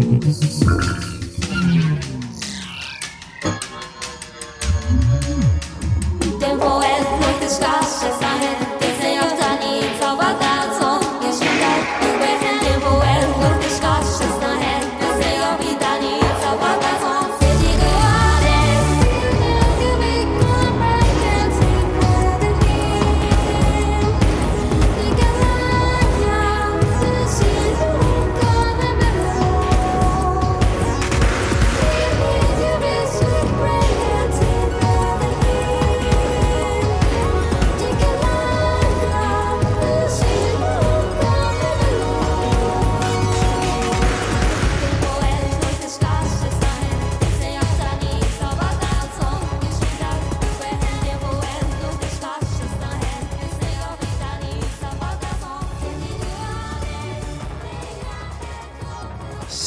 Mm-hmm.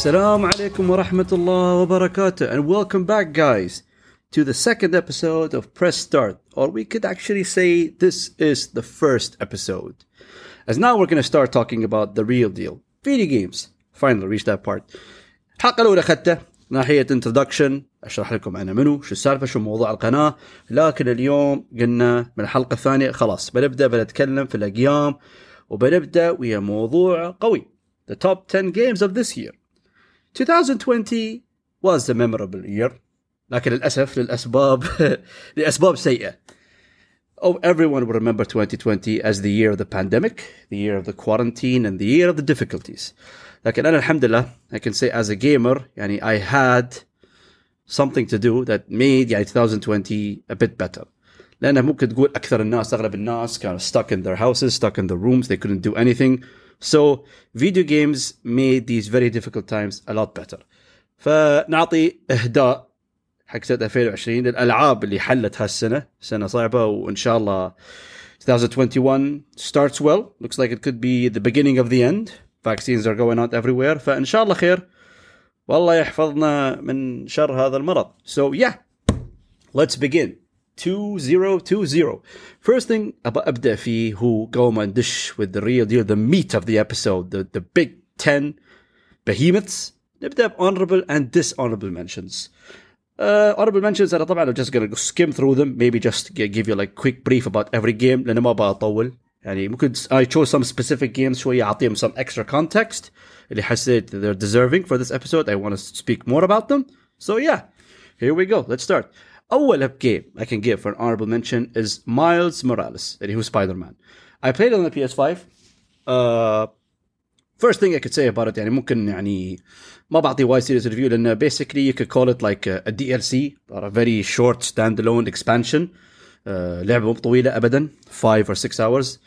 Assalamu alaikum wa rahmatullah wa barakatuh, and welcome back, guys, to the second episode of Press Start, or we could actually say this is the first episode. As now we're going to start talking about the real deal video games. Finally, reached that part. الحلقة الأولى أخذته ناحية introduction أشرح لكم أنا منو شو السالفة شو موضوع القناة لكن اليوم قلنا من الحلقة الثانية خلاص بنبدأ بنتكلم في الأقيام وبنبدأ ويا موضوع قوي The top 10 games of this year 2020 was a memorable year لكن للأسف للأسباب لأسباب سيئة Oh, everyone will remember 2020 as the year of the pandemic, the year of the quarantine, and the year of the difficulties. لكن أنا الحمد لله I can say as a gamer يعني I had something to do that made يعني 2020 a bit better. لأنه ممكن تقول أكثر الناس أغلب الناس كانوا stuck in their houses, stuck in their rooms, they couldn't do anything. So video games made these very difficult times a lot better. فنعطي إهداء حق سنة 2020 للألعاب اللي حلت هالسنة سنة صعبة وإن شاء الله 2021 starts well looks like it could be the beginning of the end vaccines are going out everywhere فإن شاء الله خير والله يحفظنا من شر هذا المرض so yeah let's begin 2020 first thing أبغى أبدأ فيه هو قبل ما ندش with the real deal the meat of the episode the, the big 10 behemoths نبدأ ب honorable and dishonorable mentions uh, honorable mentions انا طبعا I'm just gonna skim through them maybe just g- give you like quick brief about every game لانه ما ابغى اطول يعني ممكن I chose some specific games شوية اعطيهم some extra context اللي حسيت they're deserving for this episode I want to speak more about them so yeah here we go let's start اول game I can give for an honorable mention is Miles Morales اللي هو سبايدر مان I played it on the PS5 uh, first thing I could say about it يعني ممكن يعني ما بعطي وايد serious review لأن basically you could call it like a, a DLC or a very short standalone expansion uh, لعبة مو طويلة أبدا 5 or 6 hours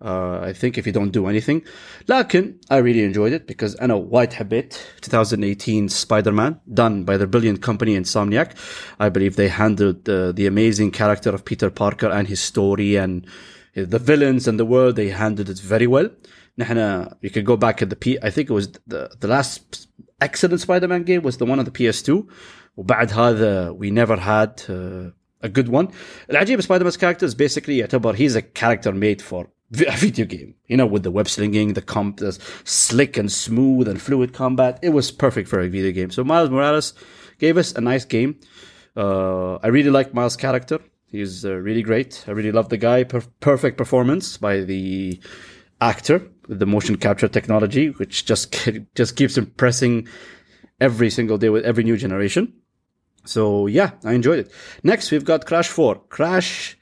uh, I think if you don't do anything لكن I really enjoyed it because أنا وايد حبيت 2018 Spider-Man done by the brilliant company Insomniac I believe they handled uh, the amazing character of Peter Parker and his story and the villains and the world they handled it very well نحن you could go back at the P I think it was the, the last excellent Spider-Man game was the one on the PS2 وبعد هذا we never had uh, a good one العجيب Spider Man's character is basically يعتبر he's a character made for a video game you know with the web slinging the comp the slick and smooth and fluid combat it was perfect for a video game so Miles Morales gave us a nice game uh, I really like Miles' character he's uh, really great I really love the guy per- perfect performance by the actor with the motion capture technology, which just just keeps impressing every single day with every new generation. So yeah, I enjoyed it. Next, we've got Crash 4. Crash.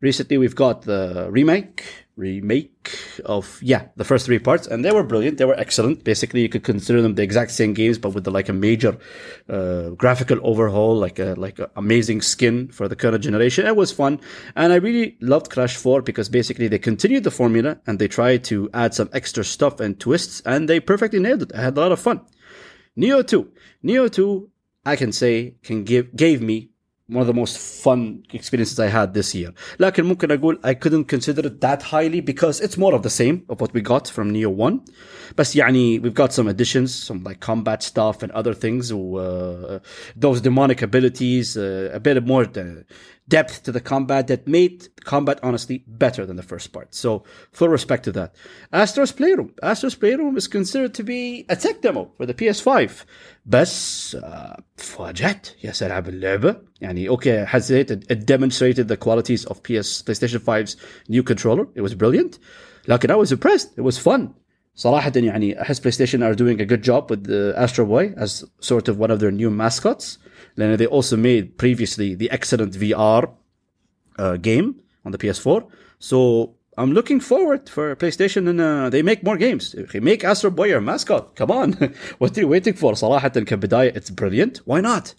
Recently, we've got the remake remake of yeah the first three parts, and they were brilliant. They were excellent. Basically, you could consider them the exact same games, but with the, like a major uh, graphical overhaul, like a like a amazing skin for the current generation. It was fun, and I really loved Crash 4 because basically they continued the formula and they tried to add some extra stuff and twists, and they perfectly nailed it. I had a lot of fun. Nioh 2. Nioh 2, I can say, can give gave me one of the most fun experiences I had this year. لكن ممكن أقول I couldn't consider it that highly because it's more of the same of what we got from Nioh 1. بس يعني we've got some additions, some like combat stuff and other things. uh, those demonic abilities, uh, a bit more depth to the combat that made combat honestly better than the first part. So full respect to that. Astro's Playroom. Astro's Playroom is considered to be a tech demo for the PS5. بس uh, فاجأت يا سلام اللعبة يعني okay حسيت it, it demonstrated the qualities of PS PlayStation 5's new controller. It was brilliant. لكن I was impressed. It was fun. صراحة يعني أحس PlayStation are doing a good job with the Astro Boy as sort of one of their new mascots. Then they also made previously the excellent VR uh, game on the PS4. So I'm looking forward for PlayStation and uh, they make more games. They make Astro Boy your mascot. Come on. what are you waiting for? صراحة كبداية it's brilliant. Why not?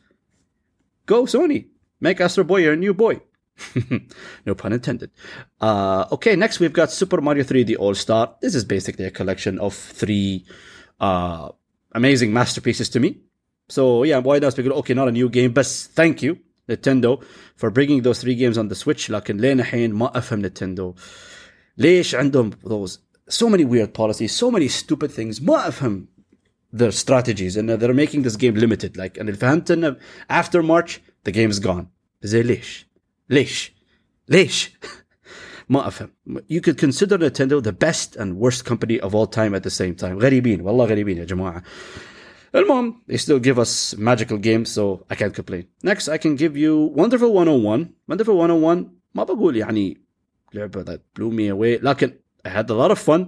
Go Sony. Make Astro Boy your new boy. no pun intended. Uh, okay, next we've got Super Mario 3D All Star. This is basically a collection of three uh, amazing masterpieces to me. So yeah, why does people okay, not a new game, but thank you Nintendo for bringing those three games on the Switch. لكن لين الحين ما افهم Nintendo ليش عندهم those so many weird policies, so many stupid things. ما افهم their strategies and they're making this game limited. Like and فهمت انه after March the game's gone. زي ليش؟ ليش؟ ليش؟ ما افهم. You could consider Nintendo the best and worst company of all time at the same time. غريبين والله غريبين يا جماعه. المهم they still give us magical games so I can't complain. Next I can give you Wonderful 101. Wonderful 101 ما بقول يعني لعبة that blew me away لكن I had a lot of fun.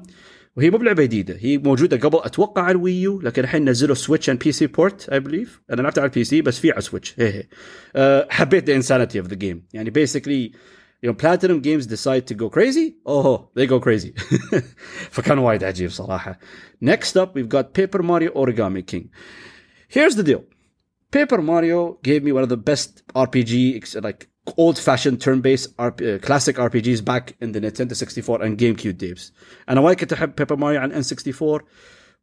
وهي مو بلعبة جديدة. هي موجودة قبل أتوقع على الويو لكن الحين نزلوا سويتش اند بي سي بورت اي بليف أنا لعبت على البي سي بس في على سويتش هي هي. أه حبيت the insanity of the game. يعني basically you know platinum games decide to go crazy oh they go crazy فكان وايد عجيب صراحه next up we've got Paper Mario Origami King here's the deal Paper Mario gave me one of the best RPG like old-fashioned turn-based RP, uh, classic RPGs back in the Nintendo 64 and GameCube days. أنا وايد كنت أحب Paper Mario on N64.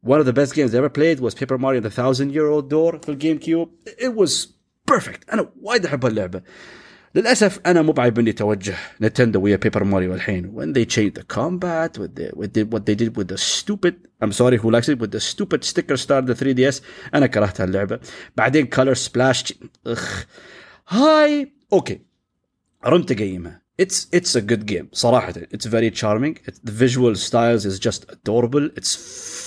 One of the best games I ever played was Paper Mario the Thousand Year Old Door في GameCube. It was perfect. أنا وايد أحب اللعبة. للاسف أنا مو بعيبني توجه نتندو ويا بيبر ماريو الحين when they changed the combat with, the, with the, what they did with the stupid I'm sorry who likes it with the stupid sticker star the 3DS أنا كرهت هاللعبه بعدين color splash اخ هاي أوكي رمت اقيمها it's it's a good game صراحة it's very charming it, the visual styles is just adorable it's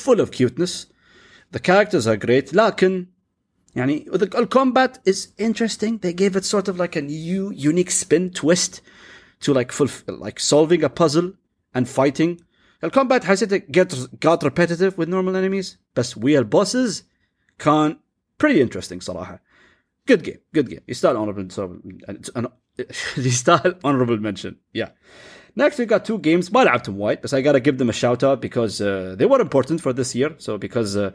full of cuteness the characters are great لكن يعني the, the combat is interesting they gave it sort of like a new unique spin twist to like full like solving a puzzle and fighting the combat حسيت get got repetitive with normal enemies بس ويا bosses كان pretty interesting صراحة good game good game يستاهل honorable يستاهل honorable mention yeah Next, we got two games. ما لعبتهم وايد بس I gotta give them a shout out because uh, they were important for this year. So because uh,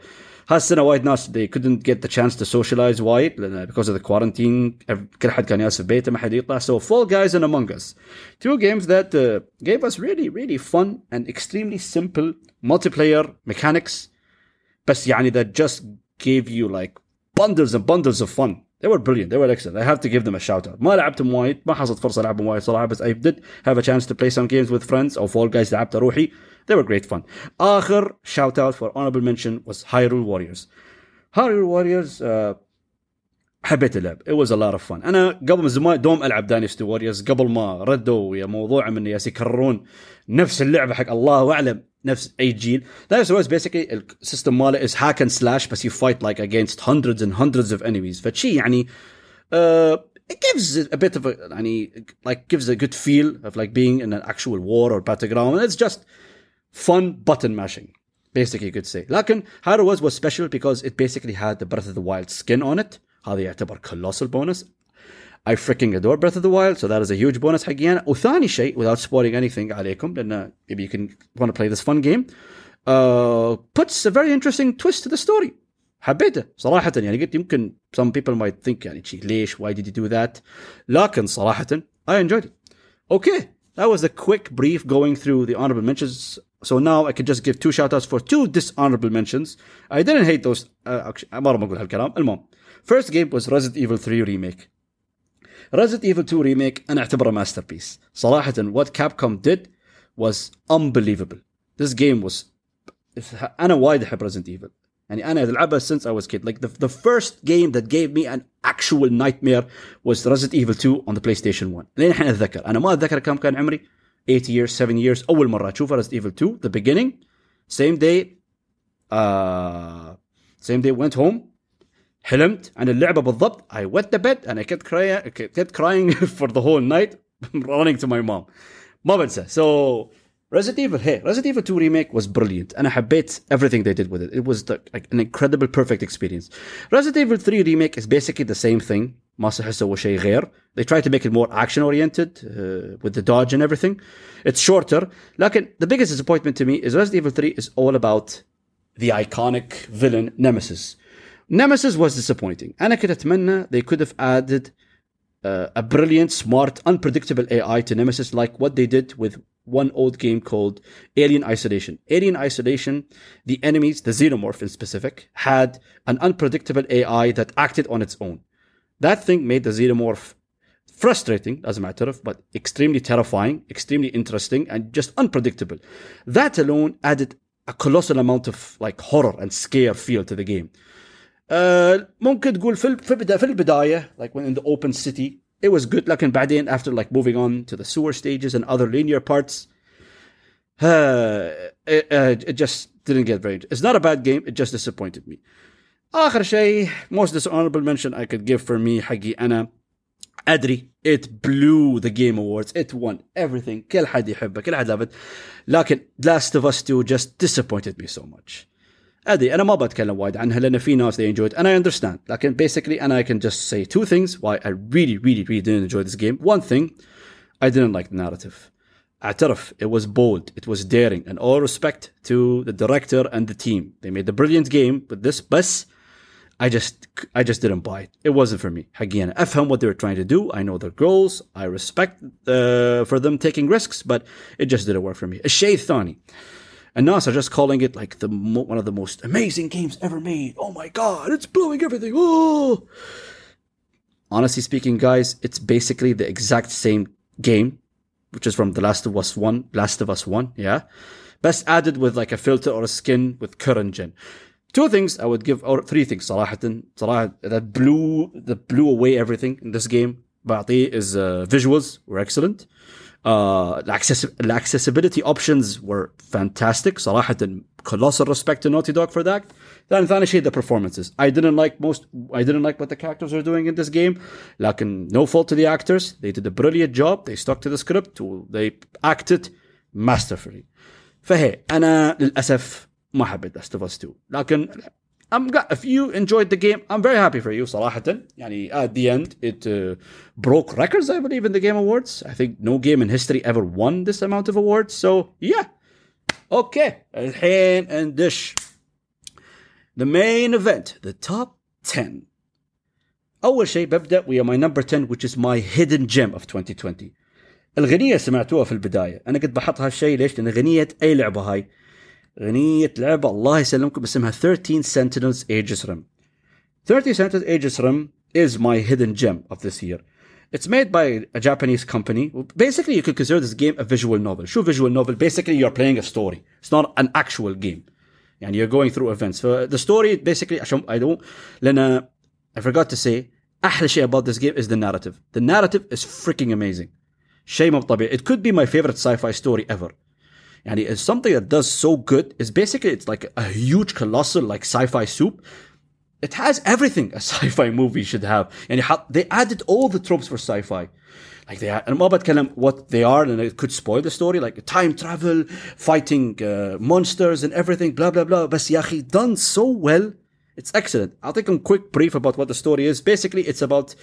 هالسنة وايد ناس they couldn't get the chance to socialize وايد لأن because of the quarantine كل حد كان جالس في بيته ما حد يطلع. So Fall Guys and Among Us. Two games that uh, gave us really really fun and extremely simple multiplayer mechanics بس يعني that just gave you like bundles and bundles of fun. They were brilliant. They were excellent. I have to give them a shout out. ما لعبتهم وايد ما حصلت فرصة ألعبهم وايد صراحة بس I did have a chance to play some games with friends أو Fall Guys لعبت روحي. They were great fun. آخر shout out for honorable mention was Hyrule Warriors. Hyrule Warriors uh, حبيت اللعب. It was a lot of fun. أنا قبل من زمان دوم ألعب داينستي ووريرز قبل ما ردوا يا موضوع من ياس يكررون نفس اللعبة حق الله أعلم نفس اي جيل Dynasty Warriors basically السيستم ماله is hack and slash بس you fight like against hundreds and hundreds of enemies فشي يعني uh, it gives a bit of a يعني like gives a good feel of like being in an actual war or battleground and it's just fun button mashing basically you could say لكن Hyrule was was special because it basically had the Breath of the Wild skin on it هذا يعتبر colossal bonus I freaking adore Breath of the Wild, so that is a huge bonus حقي أنا. وثاني شيء without spoiling anything عليكم لأن maybe you can want to play this fun game uh, puts a very interesting twist to the story. حبيته صراحة يعني قلت يمكن some people might think يعني شي ليش why did you do that لكن صراحة I enjoyed it. Okay, that was a quick brief going through the honorable mentions. So now I can just give two shout outs for two dishonorable mentions. I didn't hate those. Uh, actually, مرة ما أقول هالكلام. المهم. First game was Resident Evil 3 remake. Resident Evil 2 remake أنا أعتبره masterpiece. صراحة what Capcom did was unbelievable. This game was أنا وايد أحب Resident Evil. يعني أنا ألعبها since I was kid. Like the, the first game that gave me an actual nightmare was Resident Evil 2 on the PlayStation 1 لين الحين اتذكر انا ما اتذكر كم كان عمري 8 years 7 years اول مره اشوفها Resident Evil 2 the beginning same day uh, same day went home حلمت عن اللعبه بالضبط I went to bed and I kept crying kept crying for the whole night running to my mom ما بنسى so Resident Evil hey Resident Evil 2 remake was brilliant and I حبيت everything they did with it it was the, like an incredible perfect experience Resident Evil 3 remake is basically the same thing ما صح سووا شيء غير they try to make it more action oriented uh, with the dodge and everything it's shorter لكن the biggest disappointment to me is Resident Evil 3 is all about the iconic villain Nemesis Nemesis was disappointing أنا كنت أتمنى they could have added uh, a brilliant, smart, unpredictable AI to Nemesis, like what they did with one old game called Alien Isolation. Alien Isolation, the enemies, the xenomorph in specific, had an unpredictable AI that acted on its own. That thing made the xenomorph frustrating, as a matter of, but extremely terrifying, extremely interesting, and just unpredictable. That alone added a colossal amount of like horror and scare feel to the game. Uh, ممكن تقول في في البدايه like when in the open city it was good لكن بعدين after like moving on to the sewer stages and other linear parts uh, it, uh, it just didn't get very it's not a bad game it just disappointed me آخر شيء most dishonorable mention I could give for me حقي أنا أدري it blew the game awards it won everything كل حد يحبه كل حد لابد لكن Last of Us 2 just disappointed me so much ادري انا ما بتكلم وايد عنها لان في ناس they enjoyed and I understand لكن basically and I can just say two things why I really really really didn't enjoy this game one thing I didn't like the narrative اعترف it was bold it was daring and all respect to the director and the team they made a brilliant game but this بس I just I just didn't buy it. It wasn't for me. حقي أنا أفهم what they were trying to do. I know their goals. I respect uh, for them taking risks, but it just didn't work for me. الشيء الثاني and NAS are just calling it like the mo- one of the most amazing games ever made. Oh my god, it's blowing everything. Oh. Honestly speaking, guys, it's basically the exact same game, which is from The Last of Us One, Last of Us One, yeah. Best added with like a filter or a skin with current gen. Two things I would give, or three things صراحة, صراحة that blew that blew away everything in this game. بعطيه is uh, visuals were excellent. Uh, the accessibility options were fantastic صراحة colossal respect to Naughty Dog for that ثاني ثاني شيء the performances I didn't like most I didn't like what the characters are doing in this game لكن no fault to the actors they did a brilliant job they stuck to the script they acted masterfully فهي أنا للأسف ما حبيت Last of Us 2 لكن I'm glad if you enjoyed the game, I'm very happy for you صراحة. يعني at the end it uh, broke records I believe in the Game Awards. I think no game in history ever won this amount of awards. So yeah. Okay. الحين ندش. The main event, the top 10. أول شيء ببدأ ويا my number 10 which is my hidden gem of 2020. الغنية سمعتوها في البداية. أنا كنت بحط هالشيء ليش؟ لأن غنية أي لعبة هاي غنية لعبة الله يسلمكم اسمها 13 Sentinels Aegis Rim. 13 Sentinels Aegis Rim is my hidden gem of this year. It's made by a Japanese company. Basically, you could consider this game a visual novel. Shoe visual novel, basically you're playing a story. It's not an actual game. And you're going through events. So the story basically I don't I forgot to say أحلى شيء about this game is the narrative. The narrative is freaking amazing. Shame of طبيعي. It could be my favorite sci-fi story ever. And it's something that does so good is basically it's like a huge colossal like sci-fi soup. It has everything a sci-fi movie should have. And they added all the tropes for sci-fi. Like they and ما بتكلم what they are and it could spoil the story like time travel, fighting uh, monsters and everything blah blah blah. بس يا أخي done so well. It's excellent. I'll take a quick brief about what the story is. Basically it's about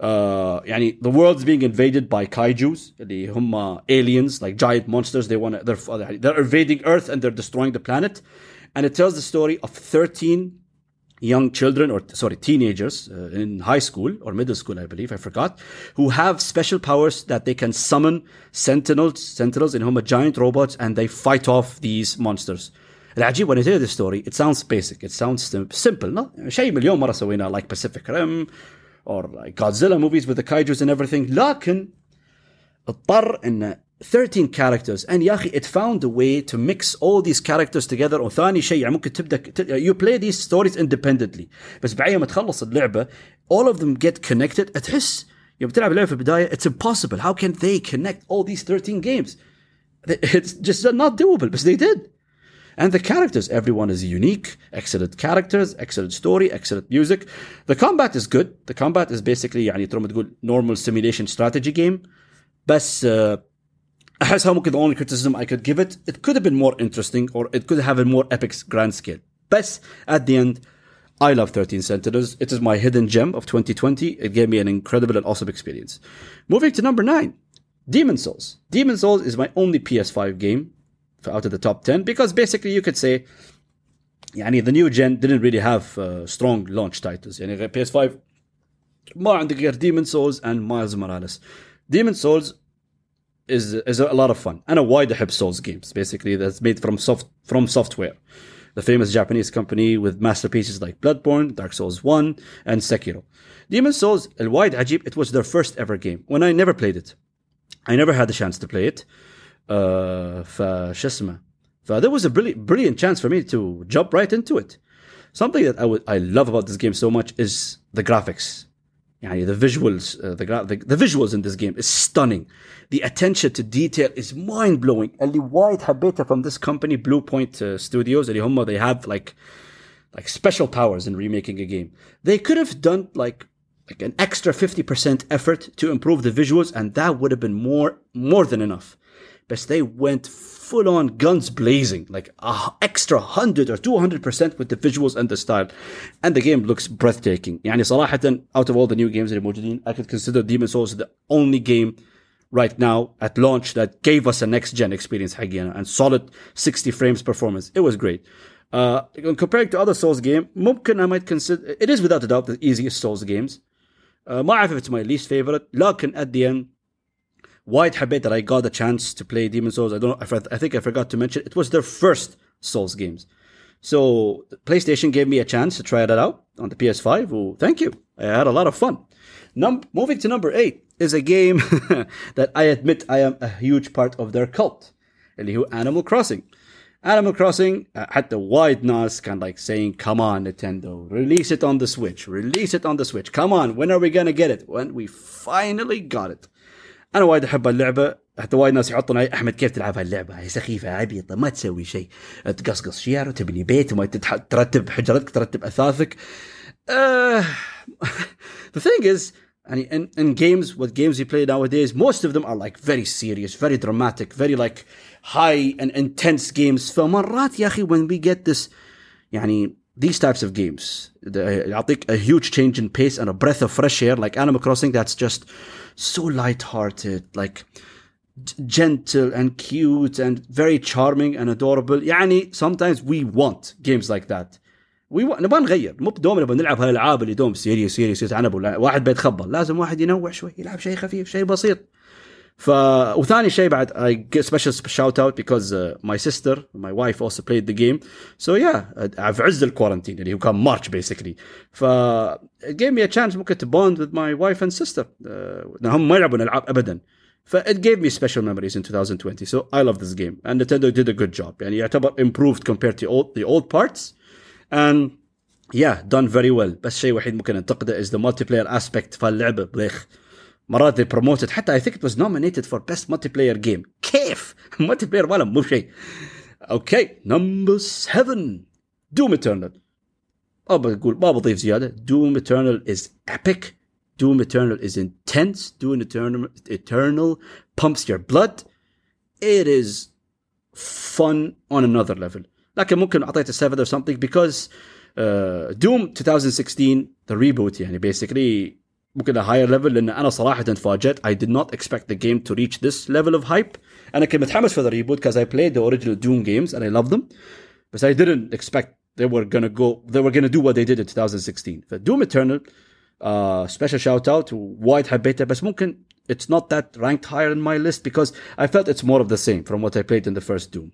uh, يعني the world's being invaded by kaijus اللي هم aliens like giant monsters they want they're they're invading earth and they're destroying the planet and it tells the story of 13 young children or sorry teenagers uh, in high school or middle school I believe I forgot who have special powers that they can summon sentinels sentinels in هم giant robots and they fight off these monsters العجيب when I tell you this story it sounds basic it sounds simple no شيء مليون مرة سويناه like Pacific Rim or like Godzilla movies with the kaijus and everything لكن اضطر ان 13 characters and يا اخي it found a way to mix all these characters together وثاني شيء يعني ممكن تبدا you play these stories independently بس بعدين ما تخلص اللعبه all of them get connected تحس يوم تلعب اللعبه في البدايه it's impossible how can they connect all these 13 games it's just not doable but they did and the characters everyone is unique excellent characters excellent story excellent music the combat is good the combat is basically يعني تقول normal simulation strategy game بس uh, احسها ممكن the only criticism I could give it it could have been more interesting or it could have a more epic grand scale بس at the end I love 13 Sentinels. It is my hidden gem of 2020. It gave me an incredible and awesome experience. Moving to number nine, Demon Souls. Demon Souls is my only PS5 game out of the top 10 because basically you could say يعني the new gen didn't really have uh, strong launch titles يعني PS5 ما عندك غير Demon Souls and Miles Morales. Demon Souls is is a lot of fun. And a wide أحب Souls games basically that's made from soft from software. The famous Japanese company with masterpieces like Bloodborne, Dark Souls 1, and Sekiro. Demon Souls, wide عجيب, it was their first ever game when I never played it. I never had the chance to play it. Uh, فشو اسمه there was a brilliant, brilliant chance for me to jump right into it. Something that I would I love about this game so much is the graphics. يعني the visuals, uh, the, the, the visuals in this game is stunning. The attention to detail is mind blowing. اللي وايد حبيتها from this company Blue Point uh, Studios اللي هم they have like like special powers in remaking a game. They could have done like like an extra 50% effort to improve the visuals and that would have been more more than enough. But they went full on guns blazing, like a extra 100 or 200% with the visuals and the style. And the game looks breathtaking. يعني صراحة out of all the new games اللي موجودين, I could consider Demon Souls the only game right now at launch that gave us a next gen experience حقينا and solid 60 frames performance. It was great. Uh, comparing to other Souls game, ممكن I might consider it is without a doubt the easiest Souls games. Uh, ما أعرف if it's my least favorite لكن at the end White Habit that I got the chance to play Demon Souls. I don't know. I think I forgot to mention it was their first Souls games. So PlayStation gave me a chance to try that out on the PS5. Well, thank you. I had a lot of fun. Num- moving to number eight is a game that I admit I am a huge part of their cult. اللي هو Animal Crossing. Animal Crossing uh, the wide NAS kind of like saying, come on, Nintendo, release it on the Switch, release it on the Switch. Come on, when are we going to get it? When we finally got it. أنا وايد أحب اللعبة حتى وايد ناس يحطون علي أحمد كيف تلعب هاللعبة؟ هي سخيفة عبيطة ما تسوي شيء. تقصقص شيار وتبني بيت وما ترتب حجرتك ترتب أثاثك. uh, the thing is يعني in, in games what games you play nowadays most of them are like very serious very dramatic very like high and intense games. فمرات يا أخي when we get this يعني these types of games يعطيك a huge change in pace and a breath of fresh air like Animal Crossing that's just so light-hearted, like gentle and cute and very charming and adorable. يعني sometimes we want games like that. we want نبغى نغير مو بدوم نبغى نلعب هالالعاب اللي دوم سيريس سيريس عنب واحد بيتخبل لازم واحد ينوع شوي يلعب شيء خفيف شيء بسيط ف وثاني شيء بعد I get special shout out because uh, my sister my wife also played the game so yeah في عز الكورنتين اللي هو كان مارش basically ف it gave me a chance ممكن to bond with my wife and sister uh, هم ما يلعبون العاب ابدا ف it gave me special memories in 2020 so I love this game and Nintendo did a good job يعني يعتبر improved compared to old, the old parts and yeah done very well بس شيء وحيد ممكن انتقده is the multiplayer aspect فاللعبه بليخ مرات they promoted حتى I think it was nominated for best multiplayer game كيف multiplayer ولا مو شيء اوكي نمبر 7 دوم eternal ما بقول ما بضيف زياده دوم eternal is epic Doom Eternal is intense. Doom Eternal, Eternal pumps your blood. It is fun on another level. لكن ممكن اعطيته 7 or something because uh, Doom 2016 the reboot يعني basically ممكن a higher level لان انا صراحه تفاجات I did not expect the game to reach this level of hype انا كنت متحمس for the reboot because I played the original Doom games and I love them but I didn't expect they were gonna go they were gonna do what they did in 2016 ف Doom Eternal uh, special shout out وايد حبيته بس ممكن it's not that ranked higher in my list because I felt it's more of the same from what I played in the first Doom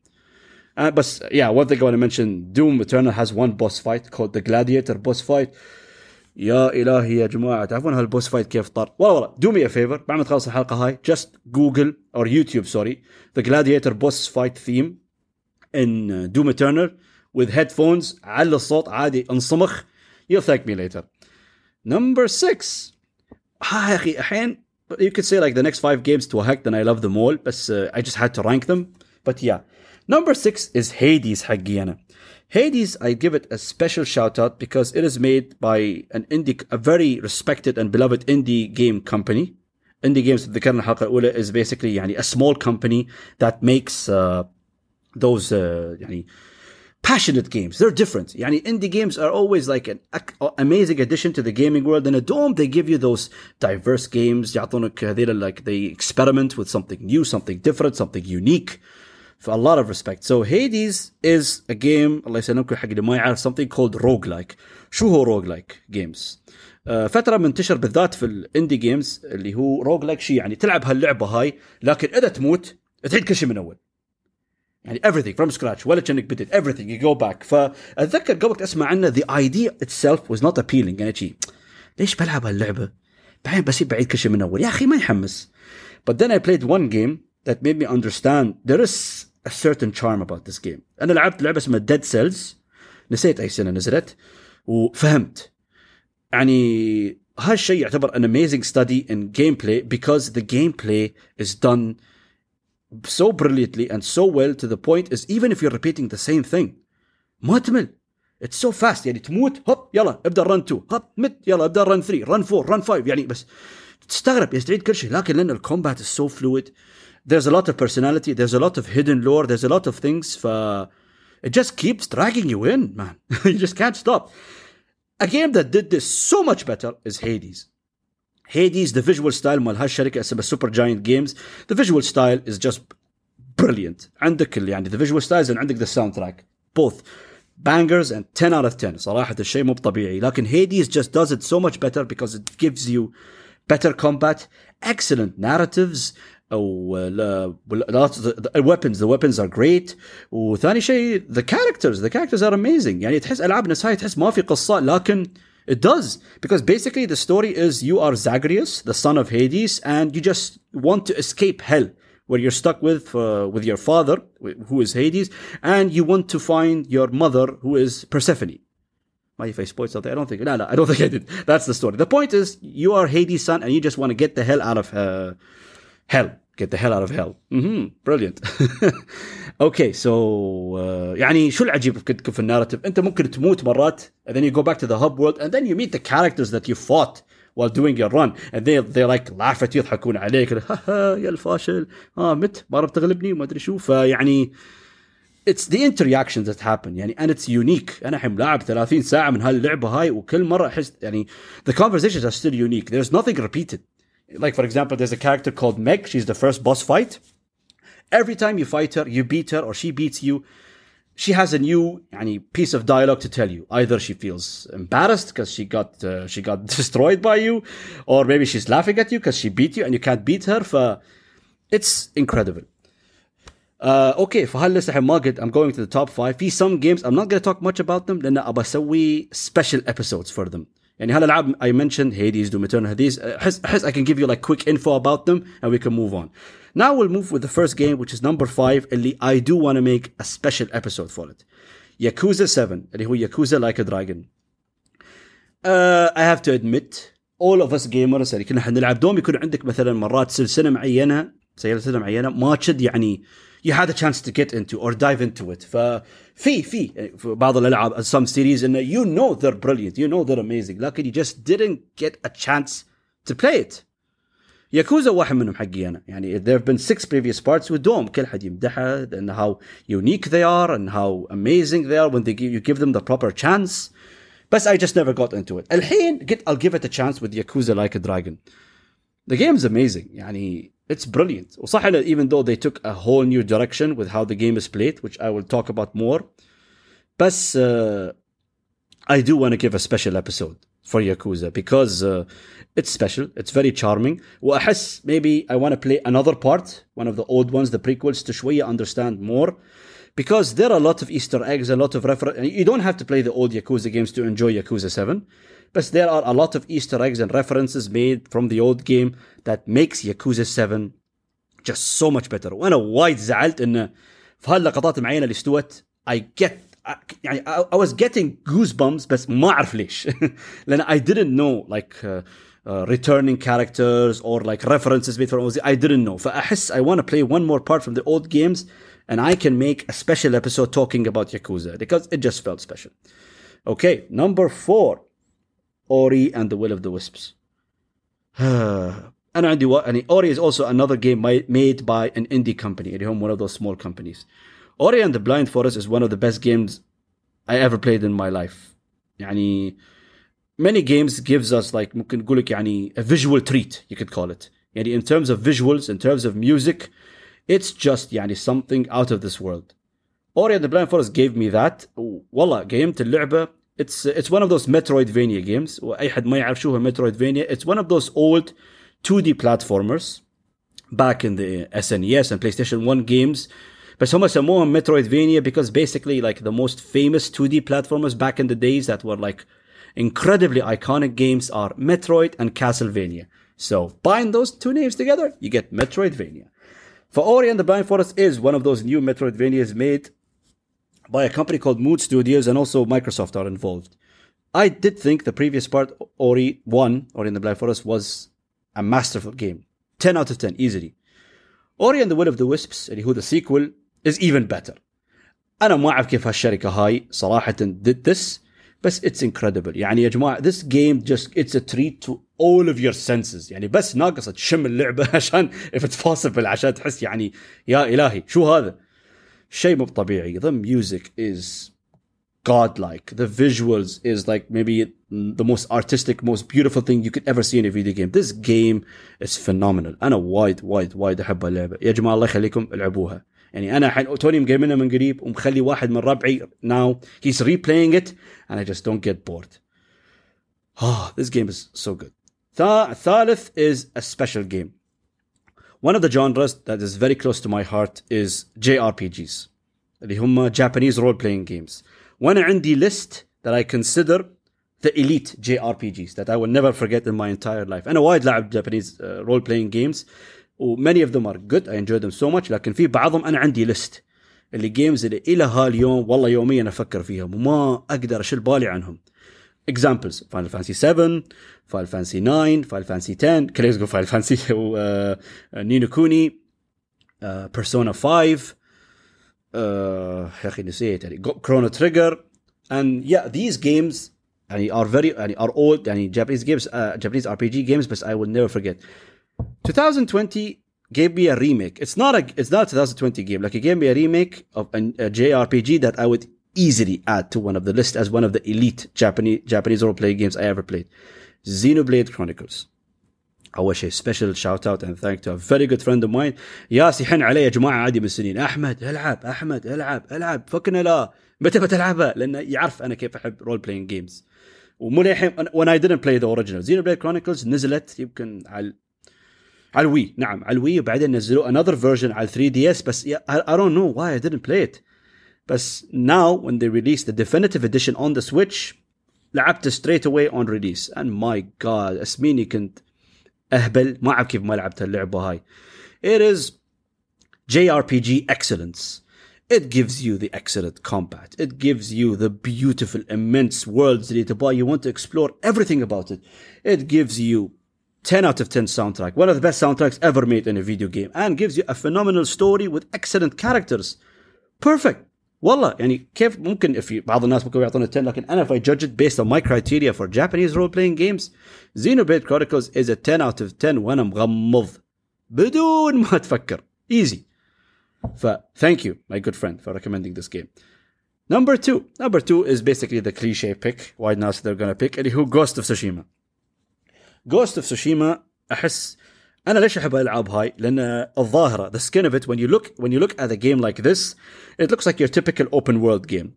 uh, but yeah one thing I want to mention Doom Eternal has one boss fight called the Gladiator boss fight يا الهي يا جماعه تعرفون هالبوس فايت كيف طار والله والله دو مي فيفر بعد ما تخلص الحلقه هاي جست جوجل او يوتيوب سوري ذا جلاديتر بوس فايت ثيم ان دوم eternal with headphones على الصوت عادي انصمخ you'll thank me later number six ها يا اخي الحين you could say like the next five games to a hack then I love them all بس uh, I just had to rank them but yeah number six is Hades حقي انا Hades, I give it a special shout out because it is made by an indie, a very respected and beloved indie game company. Indie games ذكرنا الحلقة الأولى is basically يعني a small company that makes uh, those uh, يعني passionate games. They're different. Yani indie games are always like an amazing addition to the gaming world. In a dome, they give you those diverse games. يعطونك like they experiment with something new, something different, something unique. For a lot of respect. So Hades is a game الله يسلمكم حق اللي ما يعرف something called roguelike. شو هو roguelike games؟ uh, فترة منتشر بالذات في الاندي جيمز اللي هو roguelike شيء يعني تلعب هاللعبة هاي لكن إذا تموت تعيد كل شيء من أول. يعني everything from scratch ولا كأنك بديت everything you go back فأتذكر قبل أسمع عنه the idea itself was not appealing يعني شيء ليش بلعب هاللعبة؟ بعدين بسيب بعيد كل شيء من أول يا أخي ما يحمس. But then I played one game that made me understand there is a certain charm about this game انا لعبت لعبه اسمها Dead Cells نسيت اي سنه نزلت وفهمت يعني هالشيء يعتبر an amazing study in gameplay because the gameplay is done so brilliantly and so well to the point is even if you're repeating the same thing ما تمل It's so fast يعني تموت هوب يلا ابدا رن 2 هوب مت يلا ابدا رن 3 رن 4 رن 5 يعني بس تستغرب يستعيد كل شيء لكن لان الكومبات is so fluid there's a lot of personality, there's a lot of hidden lore, there's a lot of things. For, it just keeps dragging you in, man. you just can't stop. A game that did this so much better is Hades. Hades, the visual style مال هالشركة اسمها Super Giant Games. The visual style is just brilliant. عندك اللي يعني the visual styles and عندك the soundtrack. Both bangers and 10 out of 10 صراحة الشيء مو طبيعي لكن Hades just does it so much better because it gives you better combat, excellent narratives, او الويبنز ذا ويبنز ار جريت وثاني شيء ذا كاركترز ذا كاركترز ار اميزنج يعني تحس العاب نفسها تحس ما في قصه لكن It does because basically the story is you are Zagreus, the son of Hades, and you just want to escape hell, where you're stuck with uh, with your father, who is Hades, and you want to find your mother, who is Persephone. My if I spoiled something, I don't think. No, no, I don't think I did. That's the story. The point is, you are Hades' son, and you just want to get the hell out of uh, hell get the hell out of hell mm-hmm. brilliant اوكي سو uh, يعني شو العجيب في الناراتيف انت ممكن تموت مرات and then you go back to the hub world and then you meet the characters that you fought while doing your run and they they like laugh at you يضحكون عليك يا الفاشل اه مت ما بتغلبني وما ادري شو فيعني it's the interactions that happen يعني and it's unique انا الحين لاعب 30 ساعه من هاللعبه هاي وكل مره احس يعني the conversations are still unique there's nothing repeated like for example, there's a character called Meg. She's the first boss fight. Every time you fight her, you beat her or she beats you, she has a new any piece of dialogue to tell you. Either she feels embarrassed because she got uh, she got destroyed by you, or maybe she's laughing at you because she beat you and you can't beat her. For it's incredible. Uh, okay فهاللسه ما قد I'm going to the top five في some games I'm not going to talk much about them لأن أبى أسوي special episodes for them يعني هالالعاب I mentioned Hades, Doom Eternal Hades احس احس I can give you like quick info about them and we can move on. Now we'll move with the first game which is number 5 اللي I do want to make a special episode for it. Yakuza 7 اللي هو Yakuza Like a Dragon. Uh, I have to admit all of us gamers اللي كنا نلعب دوم يكون عندك مثلا مرات سلسله معينه سلسله معينه ما تشد يعني you had a chance to get into or dive into it ففي في بعض الالعاب some series انه you know they're brilliant you know they're amazing لكن you just didn't get a chance to play it ياكوزا واحد منهم حقي انا يعني there have been six previous parts ودوم كل حد يمدحها and how unique they are and how amazing they are when they give you give them the proper chance بس I just never got into it الحين get I'll give it a chance with Yakuza Like a Dragon the game's amazing يعني it's brilliant وصح even though they took a whole new direction with how the game is played which I will talk about more بس uh, I do want to give a special episode for Yakuza because uh, it's special it's very charming وأحس maybe I want to play another part one of the old ones the prequels to شوية understand more because there are a lot of Easter eggs, a lot of reference. You don't have to play the old Yakuza games to enjoy Yakuza 7. But there are a lot of Easter eggs and references made from the old game that makes Yakuza 7 just so much better وانا وايد زعلت انه في هاللقطات المعينه اللي استوت I get يعني I, I was getting goosebumps بس ما اعرف ليش لان I didn't know like uh, uh, returning characters or like references made from OZ I didn't know فأحس I want to play one more part from the old games and I can make a special episode talking about Yakuza because it just felt special okay number four Ori and the Will of the Wisps انا عندي و... يعني Ori is also another game made by an indie company اللي هم one of those small companies Ori and the Blind Forest is one of the best games I ever played in my life يعني many games gives us like ممكن نقول لك يعني a visual treat you could call it يعني in terms of visuals in terms of music it's just يعني something out of this world Ori and the Blind Forest gave me that والله قيمت اللعبة it's it's one of those Metroidvania games واي حد ما يعرف شو هو Metroidvania it's one of those old 2D platformers back in the SNES and PlayStation 1 games بس هم سموهم Metroidvania because basically like the most famous 2D platformers back in the days that were like incredibly iconic games are Metroid and Castlevania. So bind those two names together, you get Metroidvania. For Ori and the Blind Forest is one of those new Metroidvanias made by a company called Moon Studios, and also Microsoft are involved. I did think the previous part, Ori 1, Ori in the Black Forest, was a masterful game. 10 out of 10, easily. Ori and the Will of the Wisps, اللي the sequel, is even better. أنا ما أعرف كيف هالشركة هاي صراحة did this, بس it's incredible. يعني يا جماعة this game just it's a treat to all of your senses. يعني بس ناقصة تشم اللعبة عشان if it's possible عشان تحس يعني يا إلهي شو هذا؟ شيء مو طبيعي the music is godlike the visuals is like maybe the most artistic most beautiful thing you could ever see in a video game this game is phenomenal انا وايد وايد وايد احب اللعبه يا جماعه الله يخليكم العبوها يعني انا الحين توني مقيمنها من قريب ومخلي واحد من ربعي now he's replaying it and I just don't get bored oh this game is so good الثالث is a special game one of the genres that is very close to my heart is JRPGs اللي هم Japanese role playing games وانا عندي list that I consider the elite JRPGs that I will never forget in my entire life انا وايد لاعب Japanese uh, role playing games و many of them are good I enjoy them so much لكن في بعضهم انا عندي list اللي جيمز اللي الى هاليوم والله يوميا افكر فيهم وما اقدر اشيل بالي عنهم examples Final Fantasy 7 Final Fantasy 9 Final Fantasy 10 كل يقول Final Fantasy نينو كوني Persona 5 يا اخي نسيت يعني Chrono Trigger and yeah these games يعني are very يعني are old يعني Japanese games uh, Japanese RPG games but I will never forget 2020 gave me a remake. It's not a it's not a 2020 game. Like it gave me a remake of a, a JRPG that I would easily add to one of the list as one of the elite Japanese Japanese role playing games I ever played. Xenoblade Chronicles. I wish a special shout out and thank to a very good friend of mine ياس يحن علي يا جماعه عادي من سنين احمد العب احمد العب العب فكنا لا متى بتلعبها لانه يعرف انا كيف احب رول بلاينج جيمز ومو للحين when I didn't play the original Xenoblade Chronicles نزلت يمكن على على الوي نعم على الوي وبعدين نزلوا another version على 3 DS بس I don't know why I didn't play it بس now when they released the definitive edition on the Switch لعبت straight away on release and my god اسميني كنت اهبل ما اعرف كيف ما لعبت اللعبه هاي it is JRPG excellence it gives you the excellent combat it gives you the beautiful immense worlds اللي تبغى you want to explore everything about it it gives you 10 out of 10 soundtrack one of the best soundtracks ever made in a video game and gives you a phenomenal story with excellent characters perfect والله يعني كيف ممكن في بعض الناس ممكن يعطونا 10 لكن انا if I judge it based on my criteria for Japanese role playing games Xenoblade Chronicles is a 10 out of 10 وانا مغمض بدون ما تفكر easy ف thank you my good friend for recommending this game number two number two is basically the cliche pick wide ناس they're gonna pick اللي هو Ghost of Tsushima Ghost of Tsushima احس انا ليش احب الالعاب هاي؟ لان الظاهره the skin of it when you look when you look at a game like this it looks like your typical open world game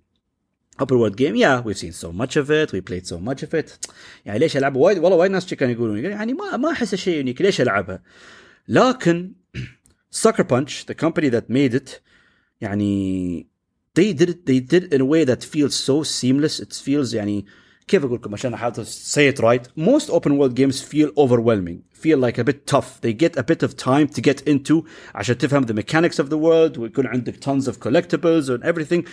open world game yeah we've seen so much of it we played so much of it يعني ليش العبها وايد والله وايد ناس كانوا يقولون يعني ما ما احس شيء يونيك ليش العبها لكن Sucker Punch the company that made it يعني they did it they did it in a way that feels so seamless it feels يعني كيف اقول لكم عشان احاول say it right most open world games feel overwhelming feel like a bit tough they get a bit of time to get into عشان تفهم the mechanics of the world ويكون عندك tons of collectibles and everything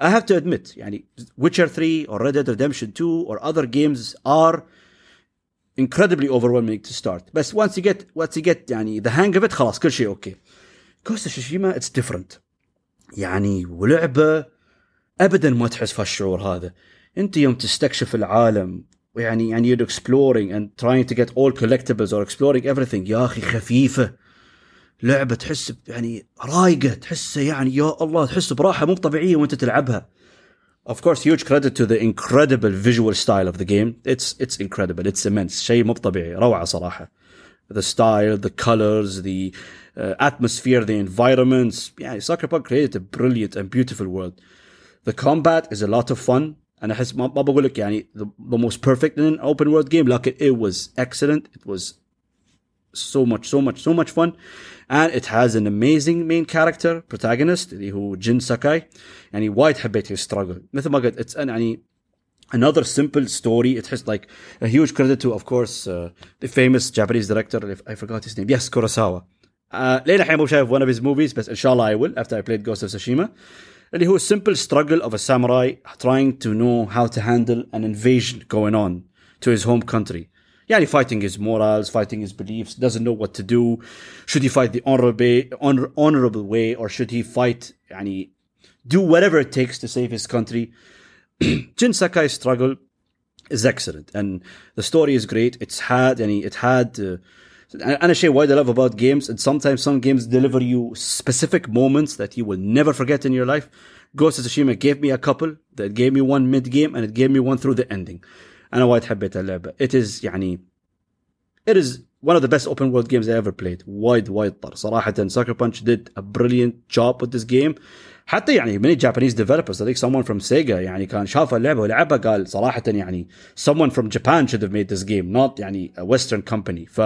I have to admit يعني Witcher 3 or Red Dead Redemption 2 or other games are incredibly overwhelming to start بس once you get once you get يعني the hang of it خلاص كل شيء اوكي Ghost of Tsushima it's different يعني ولعبة ابدا ما تحس في الشعور هذا انت يوم تستكشف العالم ويعني يعني you're exploring and trying to get all collectibles or exploring everything يا اخي خفيفه لعبه تحس يعني رايقه تحس يعني يا الله تحس براحه مو طبيعيه وانت تلعبها Of course, huge credit to the incredible visual style of the game. It's it's incredible. It's immense. شيء مو طبيعي. روعة صراحة. The style, the colors, the uh, atmosphere, the environments. Yeah, Sucker Punch created a brilliant and beautiful world. The combat is a lot of fun. انا احس ما بقول لك يعني the, the most perfect in an open world game لكن it was excellent it was so much so much so much fun and it has an amazing main character protagonist اللي هو جين ساكاي يعني وايد حبيت his struggle مثل ما قلت it's an يعني another simple story it has like a huge credit to of course uh, the famous Japanese director I forgot his name yes Kurosawa uh, لين الحين مو شايف one of his movies بس ان شاء الله I will after I played Ghost of Tsushima اللي هو simple struggle of a samurai trying to know how to handle an invasion going on to his home country. يعني fighting his morals, fighting his beliefs, doesn't know what to do. Should he fight the honorable, honor, honorable way or should he fight يعني do whatever it takes to save his country? Jin Sakai's struggle is excellent and the story is great. It's had يعني it had uh, انا شيء وايد I love about games and sometimes some games deliver you specific moments that you will never forget in your life Ghost of Tsushima gave me a couple that gave me one mid game and it gave me one through the ending انا وايد حبيت اللعبه it is يعني it is one of the best open world games I ever played وايد وايد طر صراحه Sucker Punch did a brilliant job with this game حتى يعني many Japanese developers I think someone from Sega يعني كان شاف اللعبه ولعبها قال صراحه يعني someone from Japan should have made this game not يعني a western company ف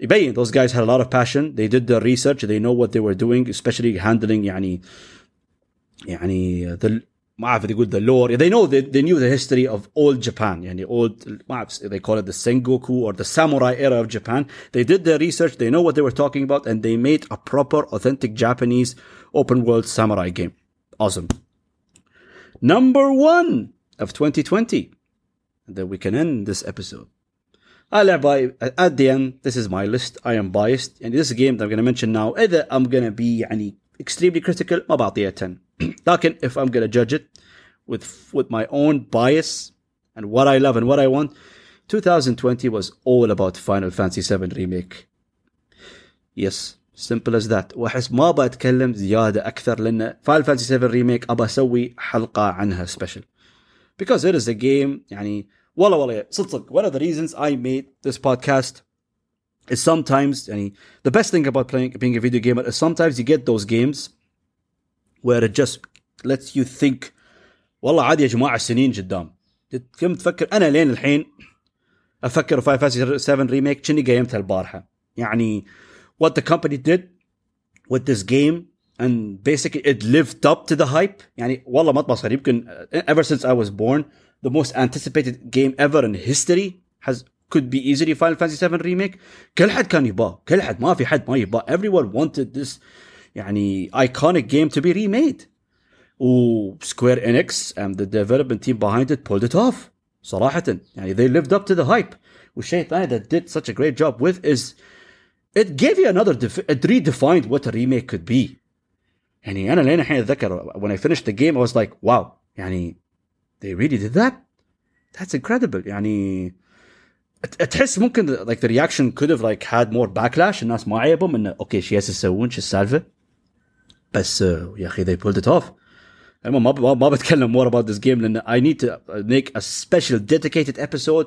يبين those guys had a lot of passion they did their research they know what they were doing especially handling يعني يعني the ما اعرف يقول the lore they know they, they knew the history of old Japan يعني old ما اعرف they call it the Sengoku or the samurai era of Japan they did their research they know what they were talking about and they made a proper authentic Japanese open world samurai game awesome number one of 2020 and then we can end this episode by at the end this is my list I am biased and this game that I'm going to mention now either I'm going to be يعني extremely critical ما بعطيها 10 لكن if I'm going to judge it with with my own bias and what I love and what I want 2020 was all about Final Fantasy 7 remake yes simple as that واحس ما بتكلم زيادة أكثر لأن Final Fantasy 7 remake أبى أسوي حلقة عنها special because it is a game يعني والله والله صدق one of the reasons I made this podcast is sometimes يعني the best thing about playing being a video gamer is sometimes you get those games where it just lets you think والله عادي يا جماعة سنين قدام كم تفكر أنا لين الحين أفكر في فانتسي 7 ريميك كني قيمتها البارحة يعني what the company did with this game and basically it lived up to the hype يعني والله ما تبصر يمكن ever since I was born the most anticipated game ever in history has could be easily Final Fantasy 7 remake كل حد كان يباه كل حد ما في حد ما يباه everyone wanted this يعني iconic game to be remade و Square Enix and the development team behind it pulled it off صراحة يعني they lived up to the hype والشيء الثاني that did such a great job with is it gave you another it redefined what a remake could be يعني انا لين الحين اتذكر when I finished the game I was like wow يعني they really did that that's incredible يعني تحس ممكن like the reaction could have like had more backlash الناس ما عيبهم انه اوكي شو يسوون شو السالفه بس يا اخي they pulled it off المهم ما ما بتكلم more about this game لان I need to make a special dedicated episode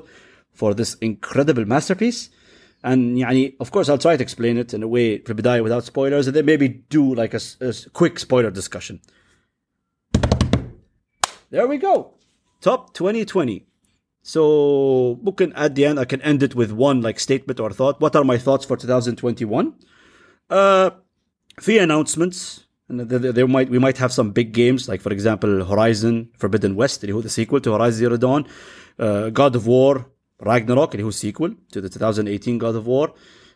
for this incredible masterpiece and يعني of course I'll try to explain it in a way في البداية without spoilers and then maybe do like a, a quick spoiler discussion there we go top 2020 so ممكن at the end I can end it with one like statement or thought what are my thoughts for 2021 uh في announcements And there, there might we might have some big games like for example Horizon Forbidden West اللي هو the sequel to Horizon Zero Dawn, uh, God of War Ragnarok اللي هو sequel to the 2018 God of War.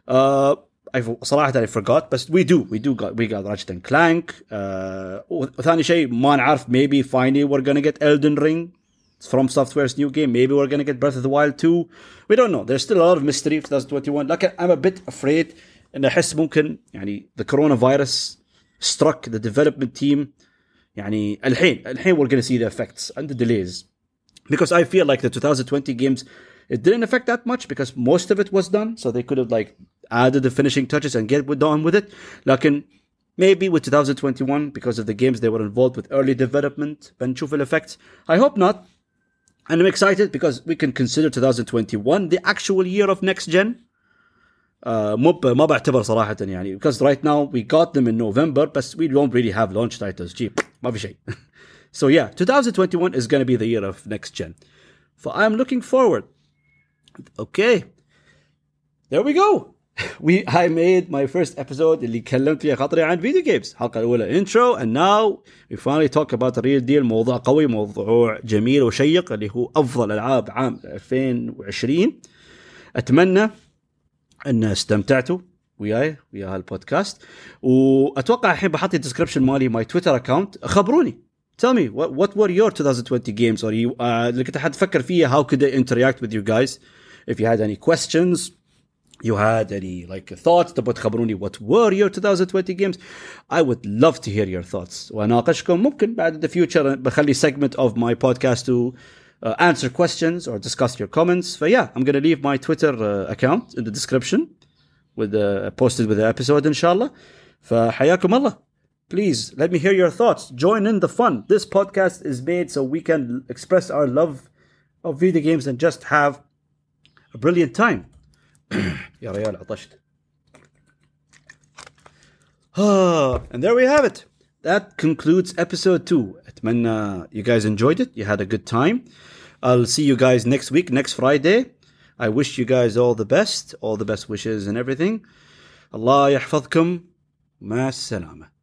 Uh, I صراحة I forgot but we do we do got we got Ratchet and Clank uh, وثاني شيء ما نعرف maybe finally we're gonna get Elden Ring it's from Software's new game maybe we're gonna get Breath of the Wild 2 we don't know there's still a lot of mystery في 2021 لكن I'm a bit afraid ان احس ممكن يعني the coronavirus struck the development team يعني الحين الحين we're gonna see the effects and the delays because I feel like the 2020 games it didn't affect that much because most of it was done so they could have like added the finishing touches and get on with it لكن maybe with 2021 because of the games they were involved with early development بنشوف effects. I hope not and I'm excited because we can consider 2021 the actual year of next gen مو ما بعتبر صراحة يعني because right now we got them in November but we don't really have launch titles جي ما في شيء so yeah 2021 is going to be the year of next gen so I'm looking forward okay there we go We I made my first episode اللي كلمت فيها خاطري عن فيديو جيمز الأولى intro and now we finally talk about the real deal موضوع قوي موضوع جميل وشيق اللي هو أفضل ألعاب عام 2020 أتمنى أن استمتعتوا وياي ويا هالبودكاست. وأتوقع الحين بحط الديسكربشن مالي ماي تويتر اكونت خبروني. Tell me what, what were your 2020 games? Or you uh, اللي كنت حتفكر فيها how could I interact with you guys? If you had any questions you had any like thoughts تبغوا تخبروني what were your 2020 games I would love to hear your thoughts واناقشكم ممكن بعد the future بخلي segment of my podcast to uh, answer questions or discuss your comments. So yeah, I'm gonna leave my Twitter uh, account in the description with the posted with the episode inshallah. فحياكم الله. Please let me hear your thoughts. Join in the fun. This podcast is made so we can express our love of video games and just have a brilliant time. يا ريال عطشت. and there we have it. That concludes episode two. أتمنى you guys enjoyed it. You had a good time. I'll see you guys next week, next Friday. I wish you guys all the best, all the best wishes and everything. Allah يحفظكم. مع السلامة.